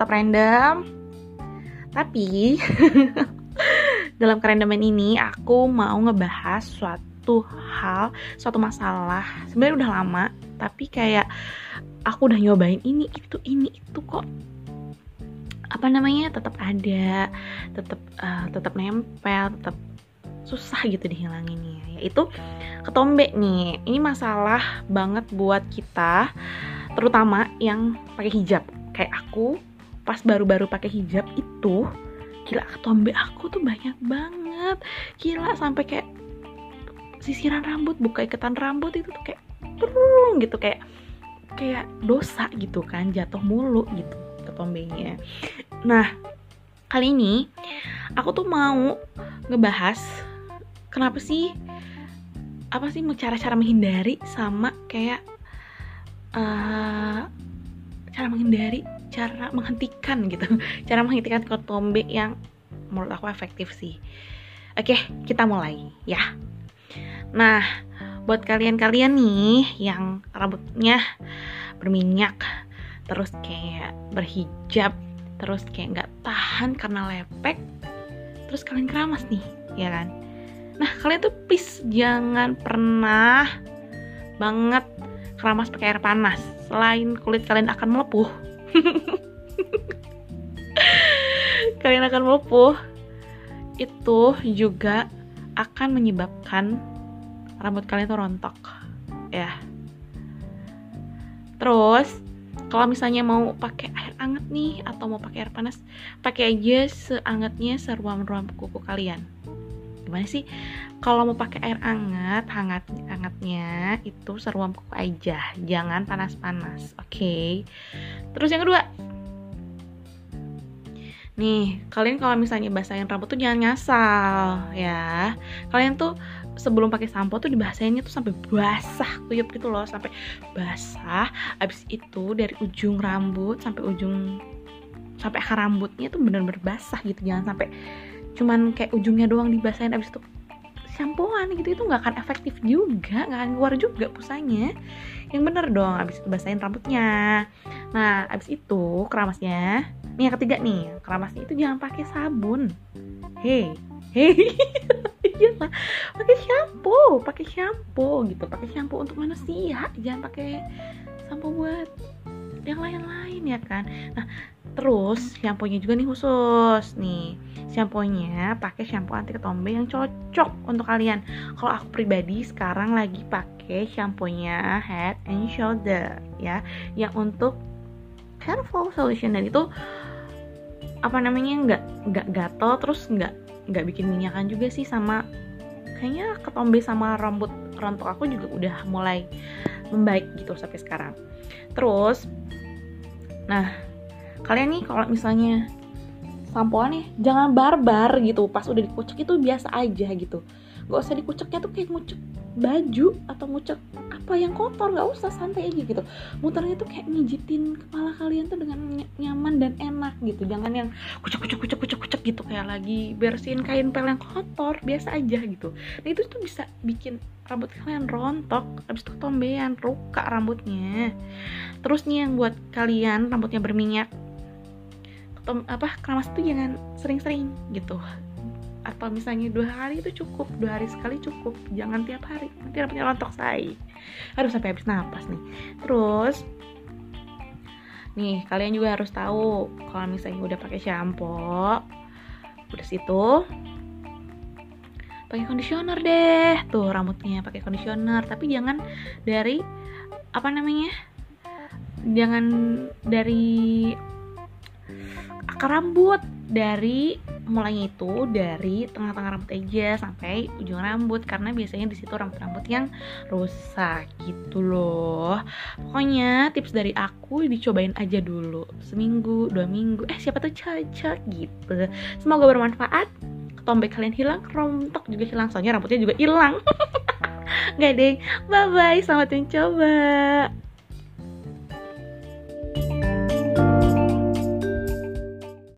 tetap random. Tapi dalam kerandoman ini aku mau ngebahas suatu hal, suatu masalah. Sebenarnya udah lama, tapi kayak aku udah nyobain ini itu ini itu kok. Apa namanya? Tetap ada tetap uh, tetap nempel tetap susah gitu dihilanginnya yaitu ketombe nih. Ini masalah banget buat kita terutama yang pakai hijab. Kayak aku pas baru-baru pakai hijab itu gila ketombe aku tuh banyak banget. Gila sampai kayak sisiran rambut buka ikatan rambut itu tuh kayak turun gitu kayak kayak dosa gitu kan jatuh mulu gitu ketombenya. Nah kali ini aku tuh mau ngebahas kenapa sih apa sih cara-cara menghindari sama kayak uh, cara menghindari cara menghentikan gitu. Cara menghentikan kotombe yang menurut aku efektif sih. Oke kita mulai ya. Nah buat kalian-kalian nih yang rambutnya berminyak terus kayak berhijab terus kayak nggak tahan karena lepek terus kalian keramas nih ya kan? Nah kalian tuh please jangan pernah banget keramas pakai air panas. Selain kulit kalian akan melepuh kalian akan melepuh itu juga akan menyebabkan rambut kalian tuh rontok. Ya. Terus kalau misalnya mau pakai air anget nih atau mau pakai air panas pakai aja seangetnya seruam-ruam kuku kalian gimana sih? Kalau mau pakai air anget hangat hangatnya itu seruam kuku aja jangan panas-panas oke? Okay? terus yang kedua. Nih kalian kalau misalnya basahin rambut tuh jangan ngasal ya. Kalian tuh sebelum pakai sampo tuh dibasahinnya tuh sampai basah kuyup gitu loh sampai basah. Abis itu dari ujung rambut sampai ujung sampai akar rambutnya tuh bener-bener basah gitu jangan sampai cuman kayak ujungnya doang dibasahin abis itu shampoan gitu itu nggak akan efektif juga nggak akan keluar juga pusanya. Yang bener dong abis itu basahin rambutnya. Nah abis itu keramasnya nih yang ketiga nih keramasnya itu jangan pakai sabun. Hei hei iya pakai shampoo pakai shampoo gitu pakai shampoo untuk manusia jangan pakai shampoo buat yang lain-lain ya kan? Nah terus shampoo-nya juga nih khusus nih shampoo-nya pakai shampoo anti ketombe yang cocok untuk kalian. Kalau aku pribadi sekarang lagi pakai shampoo-nya Head and Shoulder ya. Yang untuk hair fall solution. Dan itu apa namanya nggak nggak gatel terus nggak nggak bikin minyakan juga sih sama kayaknya ketombe sama rambut rontok aku juga udah mulai membaik gitu sampai sekarang. Terus nah kalian nih kalau misalnya sampoan nih jangan barbar gitu. Pas udah dikucek itu biasa aja gitu. Gak usah dikuceknya tuh kayak ngucek baju atau ngucek apa yang kotor. Nggak usah santai aja gitu. Muternya tuh kayak mijitin kepala kalian tuh dengan nyaman dan enak gitu. Jangan yang kucek kucek kucek kucek kucek gitu. Kayak lagi bersihin kain pel yang kotor biasa aja gitu. Nah itu tuh bisa bikin rambut kalian rontok. Habis itu ketombean ruka rambutnya. Terus nih yang buat kalian rambutnya berminyak ketom apa keramas tuh jangan sering-sering gitu. Atau misalnya dua hari itu cukup dua hari sekali cukup. Jangan tiap hari nanti rambutnya rontok say harus sampai habis napas nih. Terus nih kalian juga harus tahu kalau misalnya udah pakai shampoo udah situ pakai conditioner deh. Tuh rambutnya pakai conditioner. Tapi jangan dari apa namanya? Jangan dari akar rambut dari mulainya itu dari tengah-tengah rambut aja sampai ujung rambut. Karena biasanya di situ rambut-rambut yang rusak gitu loh. Pokoknya tips dari aku dicobain aja dulu. Seminggu dua minggu. Eh siapa tuh cocok gitu. Semoga bermanfaat. Ketombe kalian hilang rontok juga hilang. Soalnya rambutnya juga hilang. Gak deh bye bye selamat mencoba